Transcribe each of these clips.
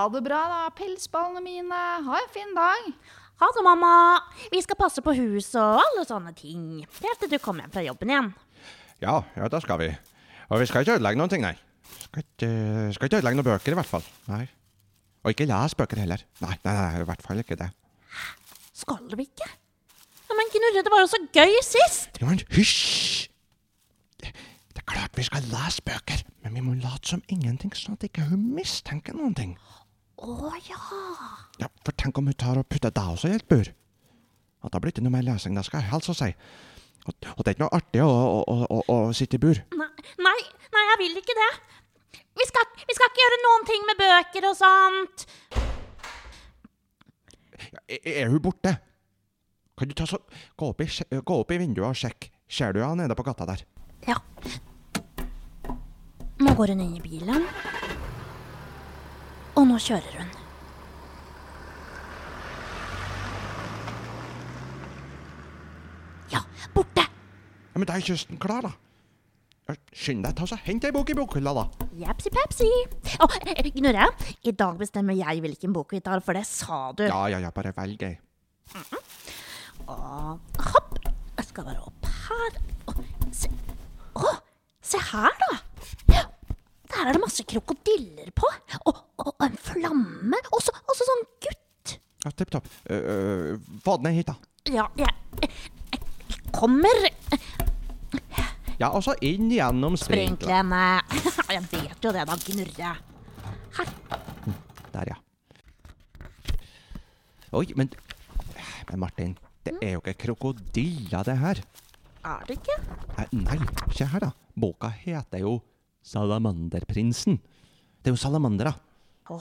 Ha det bra, da, pelsballene mine. Ha en fin dag. Ha det, mamma. Vi skal passe på huset og alle sånne ting. Helt til du kommer hjem fra jobben igjen. Ja, ja, det skal vi. Og vi skal ikke ødelegge noen ting, nei. Skal ikke, skal ikke ødelegge noen bøker, i hvert fall. Nei. Og ikke lese bøker heller. Nei, nei, nei, i hvert fall ikke det. Skal vi ikke? Ja, men Knurre, det var jo så gøy sist. Ja, men hysj! Det, det er klart vi skal lese bøker, men vi må late som ingenting, sånn at ikke hun mistenker noen ting. Å ja. Ja, for tenk om hun tar og putter deg også i et bur. At da blir det noe mer lesing, det skal jeg helst si. Og, og det er ikke noe artig å, å, å, å sitte i bur. Nei, nei, nei, jeg vil ikke det. Vi skal, vi skal ikke gjøre noen ting med bøker og sånt. Ja, er, er hun borte? Kan du ta så, gå, opp i, gå opp i vinduet og sjekke. Ser du henne nede på gata der? Ja. Nå går hun inn i bilen. Nå kjører hun. Ja, borte. Ja, Men da er kysten klar, da. Skynd deg, ta så hent ei bok i bokhylla, da. Japsi pepsi. Å, eh, Gnurre, i dag bestemmer jeg hvilken bok vi tar, for det sa du. Ja, ja, ja, bare velg ei. Og hopp. Jeg skal bare opp her. Å, se. Å, se her, da. Der er det masse krokodiller på. Og, og en flamme. Og så og så sånn gutt. Ja, Tipp topp. Uh, uh, Få den ned hit, da. Ja, jeg, jeg, jeg kommer. Ja, og så inn gjennom. Sprinklene. Jeg vet jo det, da, Gnurre. Her. Der, ja. Oi, men Men Martin, det er jo ikke krokodiller, det her. Er det ikke? Eh, Nei, se her, da. Boka heter jo Salamanderprinsen. Det er jo salamandere. Å,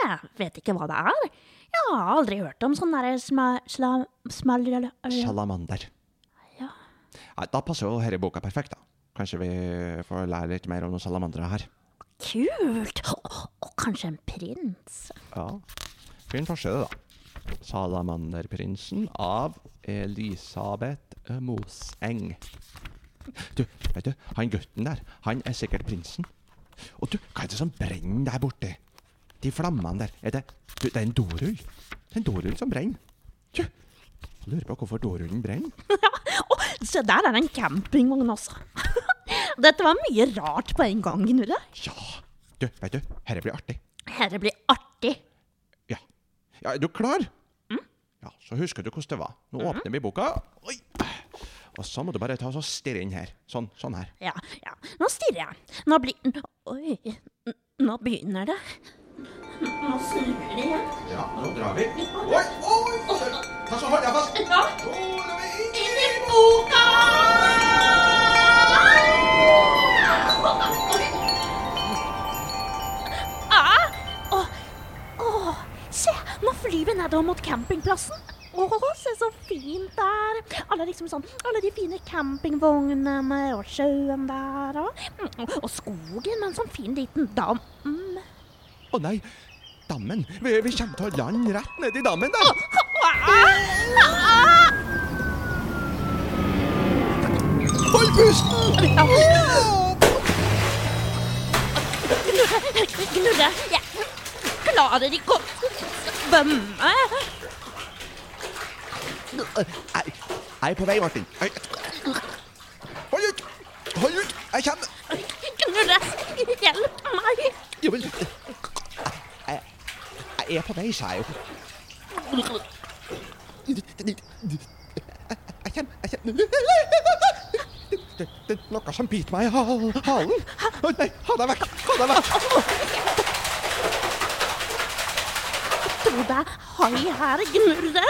jeg vet ikke hva det er. Jeg har aldri hørt om sånn derre sma... Sla... Smal... Salamander. Ja. ja. da passer jo denne boka perfekt, da. Kanskje vi får lære litt mer om noen salamandere her. Kult! Og, og kanskje en prins. Ja. Fin forside, da. Salamanderprinsen av Elisabeth Moseng. Du, vet du, han gutten der, han er sikkert prinsen. Og du, hva er det som brenner der borte? De flammene der, er det Du, det er en dorull. Det er en dorull som brenner. Du, jeg lurer på hvorfor dorullen brenner. Å, se der er det en campingvogn også. Dette var mye rart på en gang, Gnurre. Ja, du, vet du, herre blir artig. Herre blir artig. Ja. ja er du klar? Ja, så husker du hvordan det var. Nå åpner vi boka. Oi. Og så må du bare ta og stirre inn her. Sånn, sånn her. Ja, ja. Nå stirrer jeg. Nå blir Oi. Nå begynner det. Nå snur det igjen. Ja, nå drar vi. Oi, oi! Ta så hardt deg fast. Ja. Inn i boka! Ah! Oh, oh. se, nå flyr vi nedover mot campingplassen. Åh, se så fint der. Alle, liksom sånn, alle de fine campingvognene og sjøen der. Og, og skogen med en sånn fin liten dam. Mm. Å nei, dammen. Vi, vi kommer til å lande rett nedi dammen der. Hold pusten! gnurre, jeg klarer ikke å svømme. Jeg, jeg er på vei, Martin. Hold ut! Hold ut! Jeg kommer. Knulle, hjelp meg. Men jeg, jeg er på vei, sa jeg jo. Jeg kommer, jeg kommer. Det, det er noe som biter meg i halen. Å nei, ha deg vekk! Ha deg vekk! Tror det er hai her, Gnurre.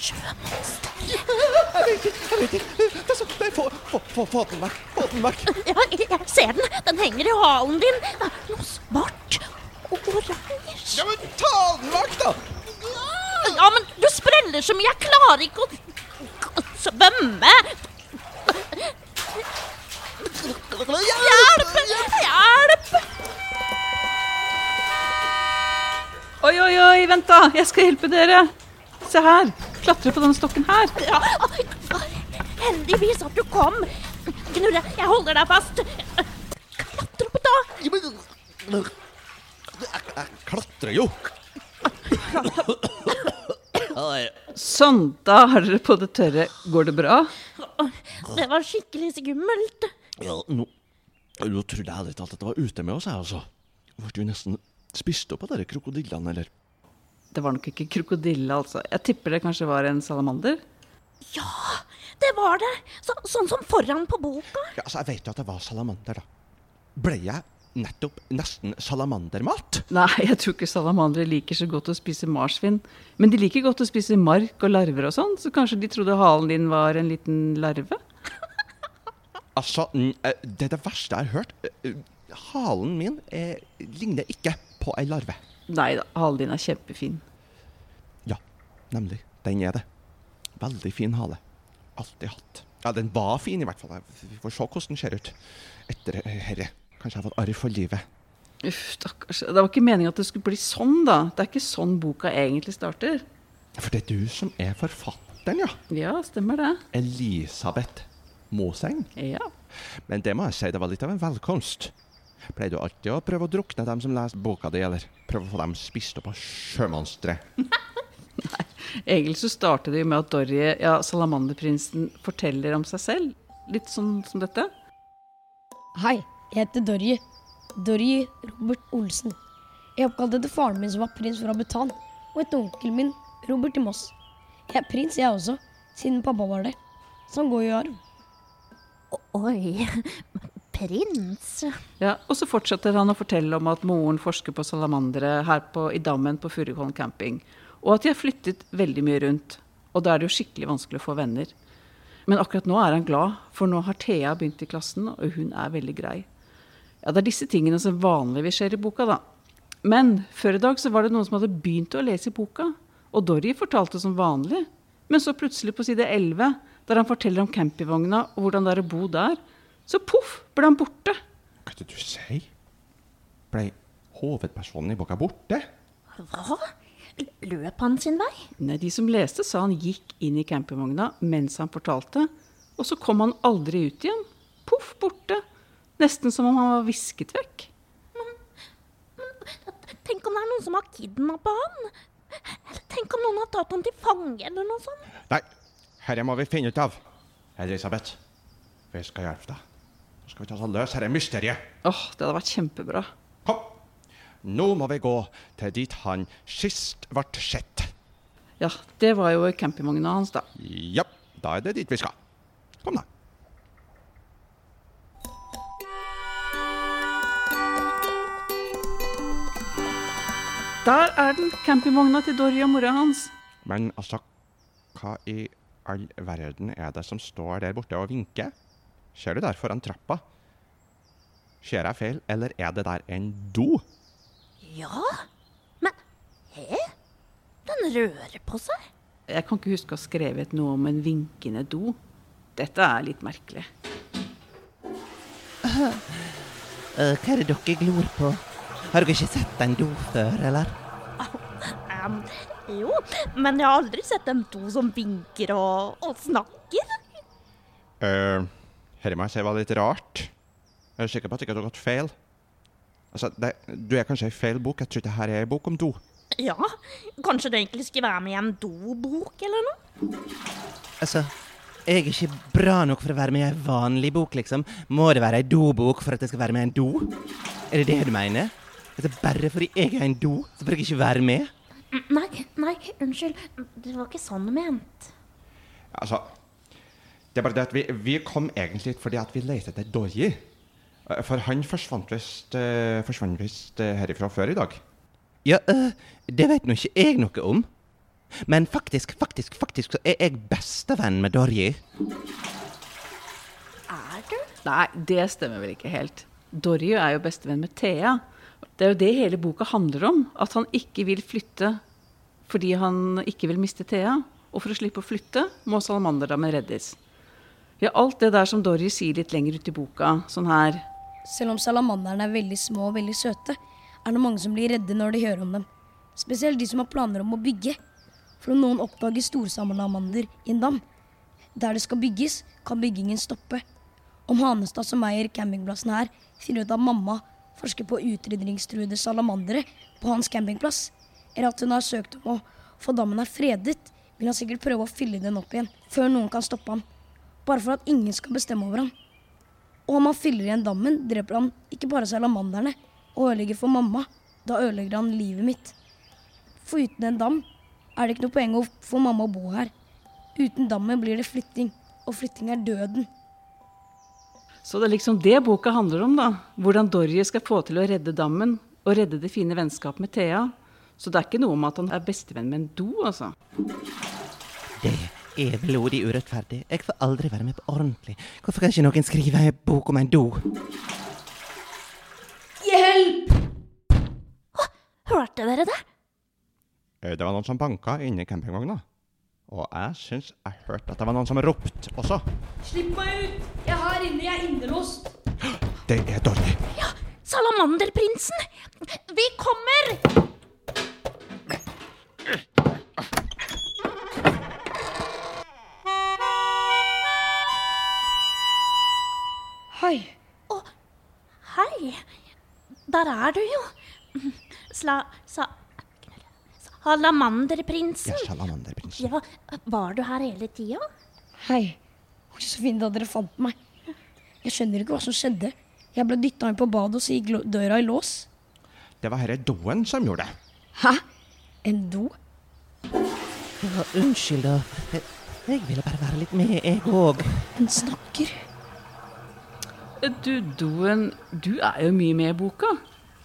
Sjømonster. Jeg vet ikke, jeg vet ikke. Det er så, nei, få, få, få, få den vekk. Få den vekk. Ja, jeg ser den. Den henger i halen din. Det er noe svart og oransje. Ja, men ta den vekk, da! Ja, men du spreller så mye. Jeg klarer ikke å å svømme. Hjelp! Hjelp! Oi, oi, oi, vent da. Jeg skal hjelpe dere. Se her. Klatre på denne stokken her. Ja, heldigvis at du kom. Knurre, jeg holder deg fast. Klatre opp da. Ja, men- Jeg, Jeg klatrer jo. Sånn, da har dere på det tørre. Går det bra? Det var skikkelig skummelt. Ja, nå, nå trodde jeg litt at det var ute med oss, jeg, altså. Ble jo nesten spist opp av de krokodillene, eller? Det var nok ikke krokodille, altså. Jeg tipper det kanskje var en salamander. Ja, det var det. Så, sånn som foran på boka. Ja, altså, Jeg vet jo at det var salamander, da. Ble jeg nettopp nesten salamandermat? Nei, jeg tror ikke salamandere liker så godt å spise marsvin. Men de liker godt å spise mark og larver og sånn, så kanskje de trodde halen din var en liten larve? Altså, n- eh, det er det verste jeg har hørt. Eh, Halen min eh, ligner ikke på ei larve. Nei da, halen din er kjempefin. Ja, nemlig. Den er det. Veldig fin hale. Alltid hatt. Ja, den var fin i hvert fall. Vi får se hvordan den ser ut etter herre. Kanskje jeg har fått arr for livet. Uff, stakkars. Det var ikke meningen at det skulle bli sånn, da. Det er ikke sånn boka egentlig starter. For det er du som er forfatteren, ja. Ja, stemmer det. Elisabeth Moseng. Ja. Men det må jeg si, det var litt av en velkomst. Pleier du alltid å prøve å drukne dem som leser boka di, eller prøve å få dem spist opp av sjømonstre? Nei, Egentlig så starter det jo med at Dorry, ja, salamanderprinsen, forteller om seg selv. Litt sånn som dette. Hei, jeg heter Dorje. Dorje Robert Olsen. Jeg er oppkalt etter faren min som var prins fra Bhutan, og etter onkelen min, Robert i Moss. Jeg er prins, jeg også, siden pappa var det. Sånn går jo i arv. Oi, prins. Ja, Og så fortsetter han å fortelle om at moren forsker på salamandere her på, i dammen på Furukollen camping. Og at de har flyttet veldig mye rundt. Og da er det jo skikkelig vanskelig å få venner. Men akkurat nå er han glad, for nå har Thea begynt i klassen, og hun er veldig grei. Ja, Det er disse tingene som vanligvis skjer i boka, da. Men før i dag så var det noen som hadde begynt å lese i boka. Og Dorry fortalte som vanlig. Men så plutselig på side 11, der han forteller om campingvogna og hvordan det er å bo der, så poff, ble han borte. Hva er det du sier? Ble hovedpersonen i boka borte? Hva? Løp han sin vei? Nei, De som leste, sa han gikk inn i campingvogna mens han fortalte. Og så kom han aldri ut igjen. Poff, borte. Nesten som om han var visket vekk. Tenk om det er noen som har kidnappa han? Eller tenk om noen har tatt han til fange, eller noe sånt? Nei, herre må vi finne ut av. Elisabeth, vi skal hjelpe deg. Skal vi ta oss løs dette mysteriet. Åh, Det hadde vært kjempebra. Kom. Nå må vi gå til dit han sist ble sett. Ja, det var jo campingvogna hans, da. Ja, da er det dit vi skal. Kom, da. Der er den, campingvogna til Dorry og mora hans. Men altså, hva i all verden er det som står der borte og vinker? Ser du der foran trappa? Ser jeg feil, eller er det der en do? Ja, men hæ? Den rører på seg. Jeg kan ikke huske å ha skrevet noe om en vinkende do. Dette er litt merkelig. Uh, hva er det dere glor på? Har dere ikke sett en do før, eller? Em, jo, men jeg har aldri sett en do som vinker og, og snakker. Uh, Dette må jeg si var litt rart. Jeg er sikker på at ikke du har gått feil. Altså, det, Du er kanskje i feil bok. Jeg tror det her er en bok om do. Ja, kanskje det egentlig skulle være med i en dobok eller noe? Altså, jeg er ikke bra nok for å være med i ei vanlig bok, liksom. Må det være ei dobok for at jeg skal være med i en do? Er det det du mener? Altså, bare fordi jeg er en do, så får jeg ikke være med? Mm, Nei, nei, unnskyld. Det var ikke sånn ment. Altså, det er bare det at vi, vi kom egentlig fordi at vi lette etter Dorji. Eh, For han forsvant visst uh, forsvant eh, herifra før i dag. Ja, uh, det vet nå ikke jeg noe om. Men faktisk, faktisk, faktisk så er jeg bestevenn med Dorje. Er du? Nei, det stemmer vel ikke helt. Dorje er jo bestevenn med Thea. Det er jo det hele boka handler om. At han ikke vil flytte fordi han ikke vil miste Thea. Og for å slippe å flytte, må salamanderdammen reddes. Ja, alt det der som Dorry sier litt lenger ut i boka. Sånn her Selv om salamanderne er veldig små og veldig søte, er det mange som blir redde når de hører om dem. Spesielt de som har planer om å bygge. For om noen oppdager storsalamander i en dam, der det skal bygges, kan byggingen stoppe. Om Hanestad, som eier campingplassen her, finner ut at mamma, forsker på utrydningstruede salamandere på hans campingplass, eller at hun har søkt om å få dammen her fredet, vil han sikkert prøve å fylle den opp igjen før noen kan stoppe ham. Bare for at ingen skal bestemme over ham. Og om han fyller igjen dammen, dreper han ikke bare salamanderne og ødelegger for mamma. Da ødelegger han livet mitt. For uten en dam er det ikke noe poeng å få mamma å bo her. Uten dammen blir det flytting, og flytting er døden. Så det er liksom det boka handler om, da. Hvordan Dorje skal få til å redde dammen, og redde det fine vennskapet med Thea. Så det er ikke noe om at han er bestevenn med en do, altså. Det er blodig urettferdig. Jeg får aldri være med på ordentlig. Hvorfor kan ikke noen skrive en bok om en do? Hjelp! Hørte dere det? Eh, Det var noen som banka inni campingvogna. Og jeg syns jeg hørte at det var noen som ropte også. Slipp meg ut! Jeg er her inne, jeg er innelåst. Det er dårlig. Ja, Salamanderprinsen! Vi kommer! Er du jo. Sla... Sa... Salamanderprinsen. Ja, salamanderprinsen. Ja, var du her hele tida? Hei. Så fint at dere fant meg. Jeg skjønner ikke hva som skjedde. Jeg ble dytta inn på badet, og så gikk døra i lås. Det var herre doen som gjorde det. Hæ? En do? Ja, unnskyld, da. Jeg, jeg ville bare være litt med, jeg òg. Den snakker. Du, doen Du er jo mye med i boka.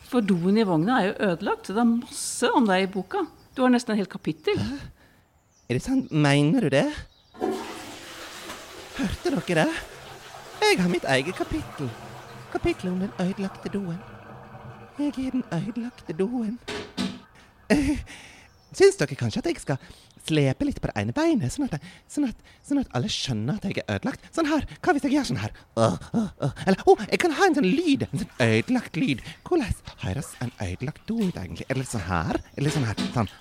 For doen i vogna er jo ødelagt. Det er masse om deg i boka. Du har nesten et helt kapittel. Er det sant? Mener du det? Hørte dere det? Jeg har mitt eget kapittel. Kapittelet om den ødelagte doen. Jeg er den ødelagte doen. Eh, Syns dere kanskje at jeg skal slepe litt på det ene beinet, sånn at, sånn at, sånn at alle skjønner at jeg er ødelagt? Sånn her. Hva hvis jeg gjør sånn her? Uh, uh, uh. Eller å, jeg kan ha en sånn lyd. En sånn ødelagt lyd. Hvordan høres en ødelagt do ut, egentlig? Er det sånn her? Eller sånn her? Sånn.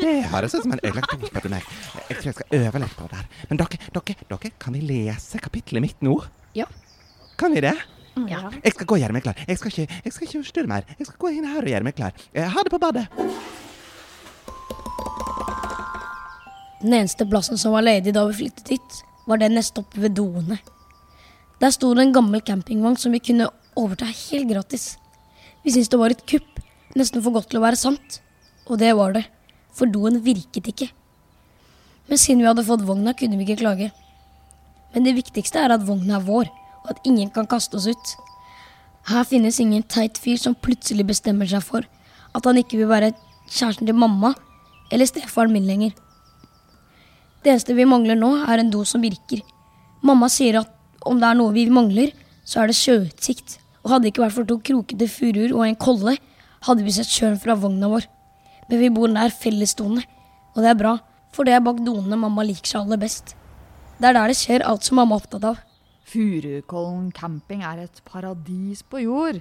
Det høres ut som en ødelagt do, spør du meg. Jeg tror jeg skal øve litt på det her. Men dere, dere, dere, kan vi lese kapittelet mitt nå? Ja. Kan vi det? Ja. Jeg skal gå og gjøre meg klar. Jeg skal ikke, jeg skal ikke forstyrre mer. Jeg skal gå inn her og gjøre meg klar. Eh, Ha det på badet. Den eneste plassen som var ledig da vi flyttet hit, var den neste oppe ved doene. Der sto det en gammel campingvogn som vi kunne overta helt gratis. Vi syntes det var et kupp, nesten for godt til å være sant. Og det var det, for doen virket ikke. Men siden vi hadde fått vogna, kunne vi ikke klage. Men det viktigste er at vogna er vår, og at ingen kan kaste oss ut. Her finnes ingen teit fyr som plutselig bestemmer seg for at han ikke vil være kjæresten til mamma eller stefaren min lenger. Det eneste vi mangler nå, er en do som virker. Mamma sier at om det er noe vi mangler, så er det sjøutsikt. Og hadde det ikke vært for to krokete furuer og en kolle, hadde vi sett sjøen fra vogna vår. Men vi bor nær fellesdoene, og det er bra, for det er bak doene mamma liker seg aller best. Det er der det skjer alt som mamma er opptatt av. Furukollen camping er et paradis på jord.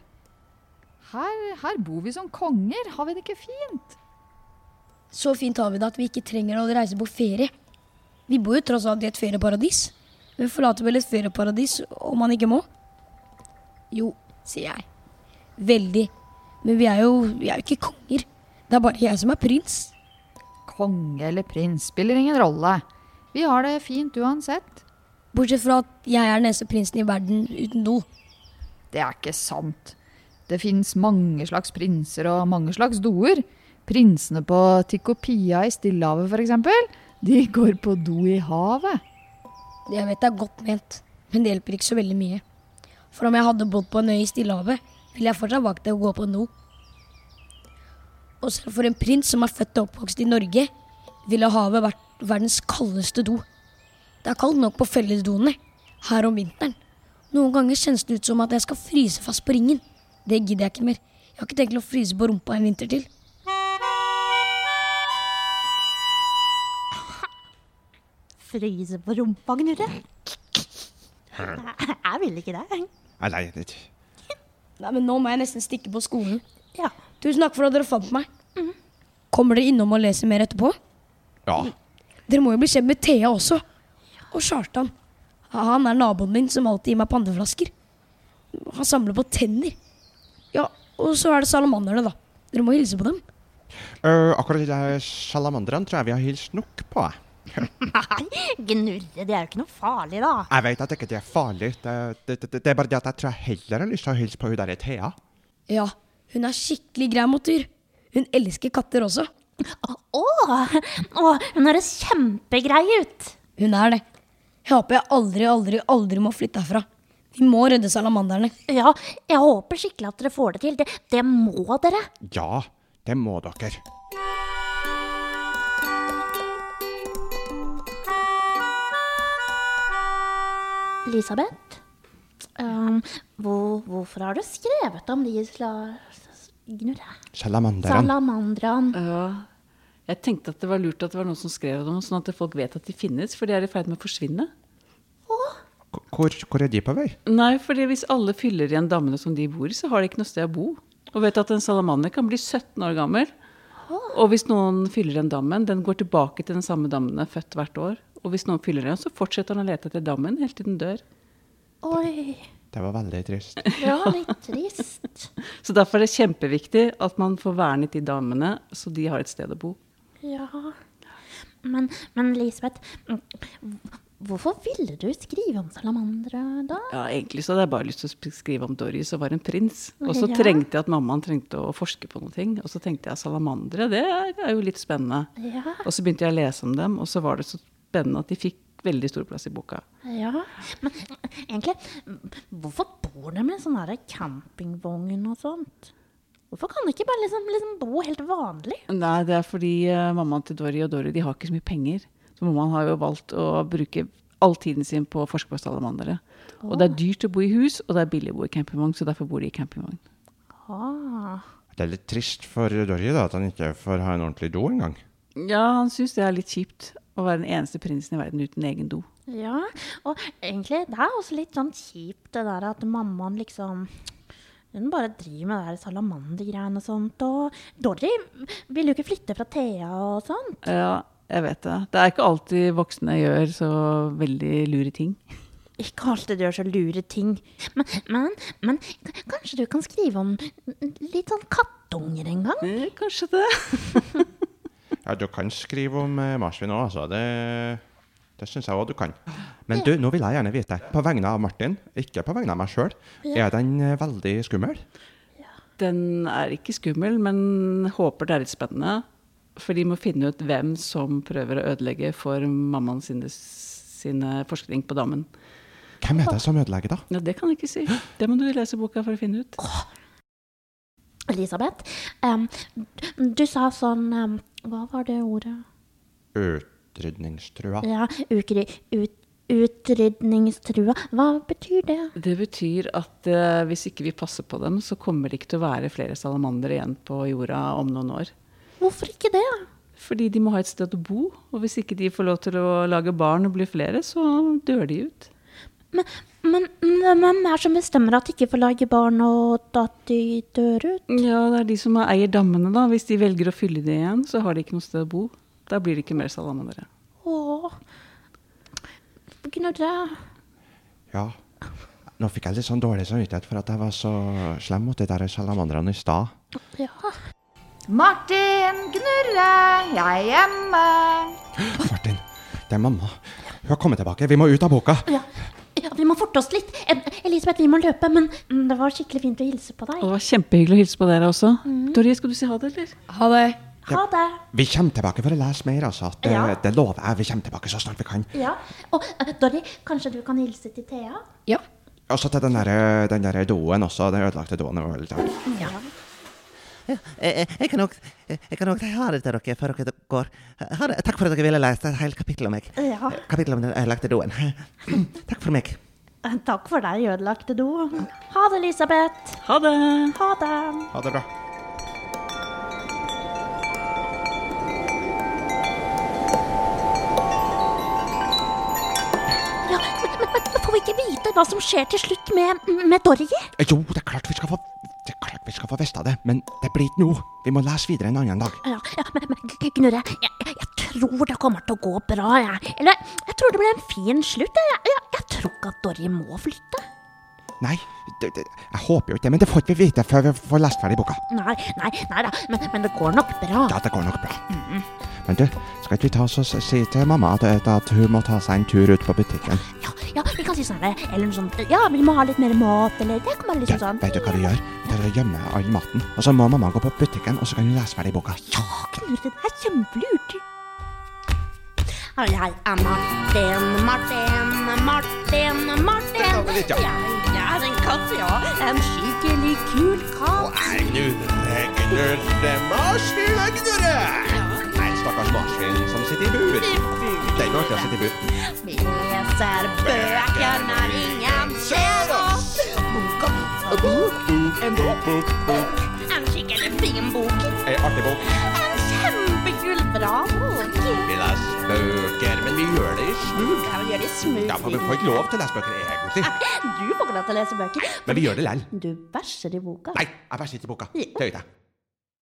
Her, her bor vi som konger, har vi det ikke fint? Så fint har vi det at vi ikke trenger å reise på ferie. Vi bor jo tross alt i et ferieparadis. Vi forlater vel et ferieparadis om man ikke må? Jo, sier jeg. Veldig. Men vi er jo, vi er jo ikke konger. Det er bare jeg som er prins. Konge eller prins spiller ingen rolle. Vi har det fint uansett. Bortsett fra at jeg er den eneste prinsen i verden uten do. Det er ikke sant. Det fins mange slags prinser og mange slags doer. Prinsene på Tikopia i Stillehavet f.eks. De går på do i havet. Jeg vet det er godt ment, men det hjelper ikke så veldig mye. For om jeg hadde bodd på en øy i Stillehavet, ville jeg fortsatt valgt det å gå på do. Og selv for en prins som er født og oppvokst i Norge, ville havet vært verdens kaldeste do. Det er kaldt nok på fellesdoene her om vinteren. Noen ganger kjennes det ut som at jeg skal fryse fast på ringen. Det gidder jeg ikke mer. Jeg har ikke tenkt å fryse på rumpa en vinter til. Fryse på rumpa, Knurre? Jeg vil ikke det. Nei, nei, det- Nei, men nå må jeg nesten stikke på skolen. Ja. Tusen takk for at dere fant meg. Kommer dere innom og leser mer etterpå? ja. Dere må jo bli kjent med Thea også. Og Kjartan. Han er naboen min som alltid gir meg panneflasker. Han samler på tenner. Ja, og så er det salamanderne, da. Dere må hilse på dem. Uh, akkurat de der salamanderne tror jeg vi har hilst nok på. Nei, Gnurre, det er jo ikke noe farlig, da. Jeg vet at ikke de er farlig. Det, det, det, det er bare det at jeg tror jeg heller har lyst til å hilse på hun der Thea. Ja, hun er skikkelig grei mot dyr. Hun elsker katter også. Å, å, hun høres kjempegrei ut. Hun er det. Jeg håper jeg aldri, aldri, aldri må flytte herfra. Vi må redde salamanderne. Ja, jeg håper skikkelig at dere får det til. Det, det må dere. Ja, det må dere. Elisabeth, um, hvor, hvorfor har du skrevet om de sla... Gnurre? Salamanderen. Ja, jeg tenkte at det var lurt at det var noen som skrev dem, sånn at folk vet at de finnes, for de er i ferd med å forsvinne. Hvor, hvor er de på vei? Nei, fordi hvis alle fyller igjen dammene som de bor i, så har de ikke noe sted å bo. Og vet at en salamander kan bli 17 år gammel. Og hvis noen fyller igjen dammen, den går tilbake til den samme dammen den er født hvert år. Og hvis noen fyller igjen, så fortsetter han å lete etter dammen helt til den dør. Oi, Det var veldig trist. Ja, litt trist. Så derfor er det kjempeviktig at man får vernet de damene, så de har et sted å bo. Ja. Men, men Elisabeth, mm, hvorfor ville du skrive om salamandere da? Ja, egentlig så hadde jeg bare lyst til å skrive om Doris og var en prins. Og så Ja. trengte jeg at mammaen trengte å forske på noe. Og så tenkte jeg salamandere, det er jo litt spennende. Ja, Og så begynte jeg å lese om dem, og så var det så spennende at de fikk veldig stor plass i boka. ja. Men egentlig, hvorfor bor de med en sånn campingvogn og sånt? Hvorfor kan de ikke bare liksom, liksom bo helt vanlig? Nei, det er fordi eh, mammaen til Dory og Dory de har ikke så mye penger. Så mammaen har jo valgt å bruke all tiden sin på å forske på salamandere. Og det er dyrt å bo i hus, og det er billig å bo i campingvogn, så derfor bor de i campingvogn. Ah. Det er litt trist for Dorje da, at han ikke får ha en ordentlig do engang. Ja, han syns det er litt kjipt å være den eneste prinsen i verden uten egen do. Ja, og egentlig, det er også litt sånn kjipt det der at mammaen liksom hun bare driver med det der salamandergreiene og sånt. Og Dorry vil jo ikke flytte fra Thea og sånt. Ja, jeg vet det. Det er ikke alltid voksne gjør så veldig lure ting. Ikke alltid gjør så lure ting. Men, men, men kanskje du kan skrive om litt sånn kattunger en gang? Eh, kanskje det. Ja, du kan skrive om eh, marsvin òg, altså. Det, det syns jeg òg du kan. Men du, nå vil jeg gjerne vite, på vegne av Martin, ikke på vegne av meg sjøl, er den eh, veldig skummel? Den er ikke skummel, men håper det er litt spennende. For de må finne ut hvem som prøver å ødelegge for mammaen sine, sine forskning på dammen. Hvem er det som ødelegger, da? Ja, Det kan jeg ikke si. Det må du lese boka for å finne ut. Elisabeth, um, du sa sånn um, Hva var det ordet? Utrydningstrua. Ja, ukry, ut, utrydningstrua. Hva betyr det? Det betyr at uh, hvis ikke vi passer på dem, så kommer det ikke til å være flere salamandere igjen på jorda om noen år. Hvorfor ikke det? Fordi de må ha et sted å bo. Og hvis ikke de får lov til å lage barn og bli flere, så dør de ut. Men, men men hvem er det som bestemmer at de ikke får lage barn, og at de dør ut? Ja, det er de som eier dammene, da. Hvis de velger å fylle det igjen, så har de ikke noe sted å bo. Da blir det ikke mer salamandere. Åh. Gnurre. Ja. Nå fikk jeg litt sånn dårlig samvittighet for at jeg var så slem mot de der salamandrene i stad. Ja. Martin, Gnurre, jeg er hjemme. Martin, det er mamma. Hun har kommet tilbake. Vi må ut av boka. Ja. ja, vi må forte oss litt. Eh, Elisabeth, vi må løpe, men mm, det var skikkelig fint å hilse på deg. det var kjempehyggelig å hilse på dere også. Dori, skal du si ha det, eller? Ha det. Ha det. Vi kommer tilbake for å lese mer, altså. Det, Ja. det lover jeg. Vi kommer tilbake så snart vi kan. Ja. Og Dori, kanskje du kan hilse til Thea? Ja. Og så til den der, den der doen også. Den ødelagte doen. var litt sånn. Ja. Jeg, jeg, kan nok jeg kan også si ha det til dere før dere går. Ha det. Takk for at dere ville lese et helt kapittel om meg. Ja. Kapittel om den ødelagte doen. Takk for meg. Eh, Takk for deg, ødelagte do. Ha det, Elisabeth. Ha det! Ha det. Ha det bra. Ja, men, men, men får vi ikke vite hva som skjer til slutt med, med Dorry? Jo, det er klart vi skal få vi skal få vite det, men det blir ikke nå. Vi må lese videre en annen dag. Ja, ja men, men Gnurre, jeg, jeg, jeg tror det kommer til å gå bra, jeg. Eller, jeg tror det blir en fin slutt. Jeg, jeg, jeg tror ikke at Dorje må flytte. Nei, det, det, jeg håper jo ikke det, men det får ikke vi vite før vi får lest ferdig boka. Nei, nei, nei da, men, men det går nok bra. Ja, det går nok bra. Men du, skal ikke vi ta oss og si til mamma at, at hun må ta seg en tur ut på butikken? Ja, ja, vi kan si sånn eller noe sånt. Ja, vi må ha litt mer mat, eller det kan være Du, ja, sånn. vet du hva vi gjør? Vi tar og gjemmer all maten, og så må mamma gå på butikken, og så kan hun lese ferdig boka. Ja, Knut, det er kjempelurt. Og Jeg er Martin, Martin, Martin, Martin. Jeg er en katt, ja. En skikkelig kul katt. Nei, Gnurre, gnurre, marsvin, gnurre! Nei, stakkars marsvin som sitter i bur. Det er ikke artig å sitte i bur. Vi leser bøker når ingen. Boka bok. En bok. En skikkelig fin bok. En artig bok. En kjempekul, bra bok. Vi leser bøker, men vi gjør det i smug. Ja, vi gjør det smoothie. Ja, for vi får ikke lov til å lese bøker, egentlig. Du får ikke lov til å lese bøker. Men vi gjør det likevel. Du bæsjer i boka. Nei, jeg bæsjer ikke i boka. Gjør jeg.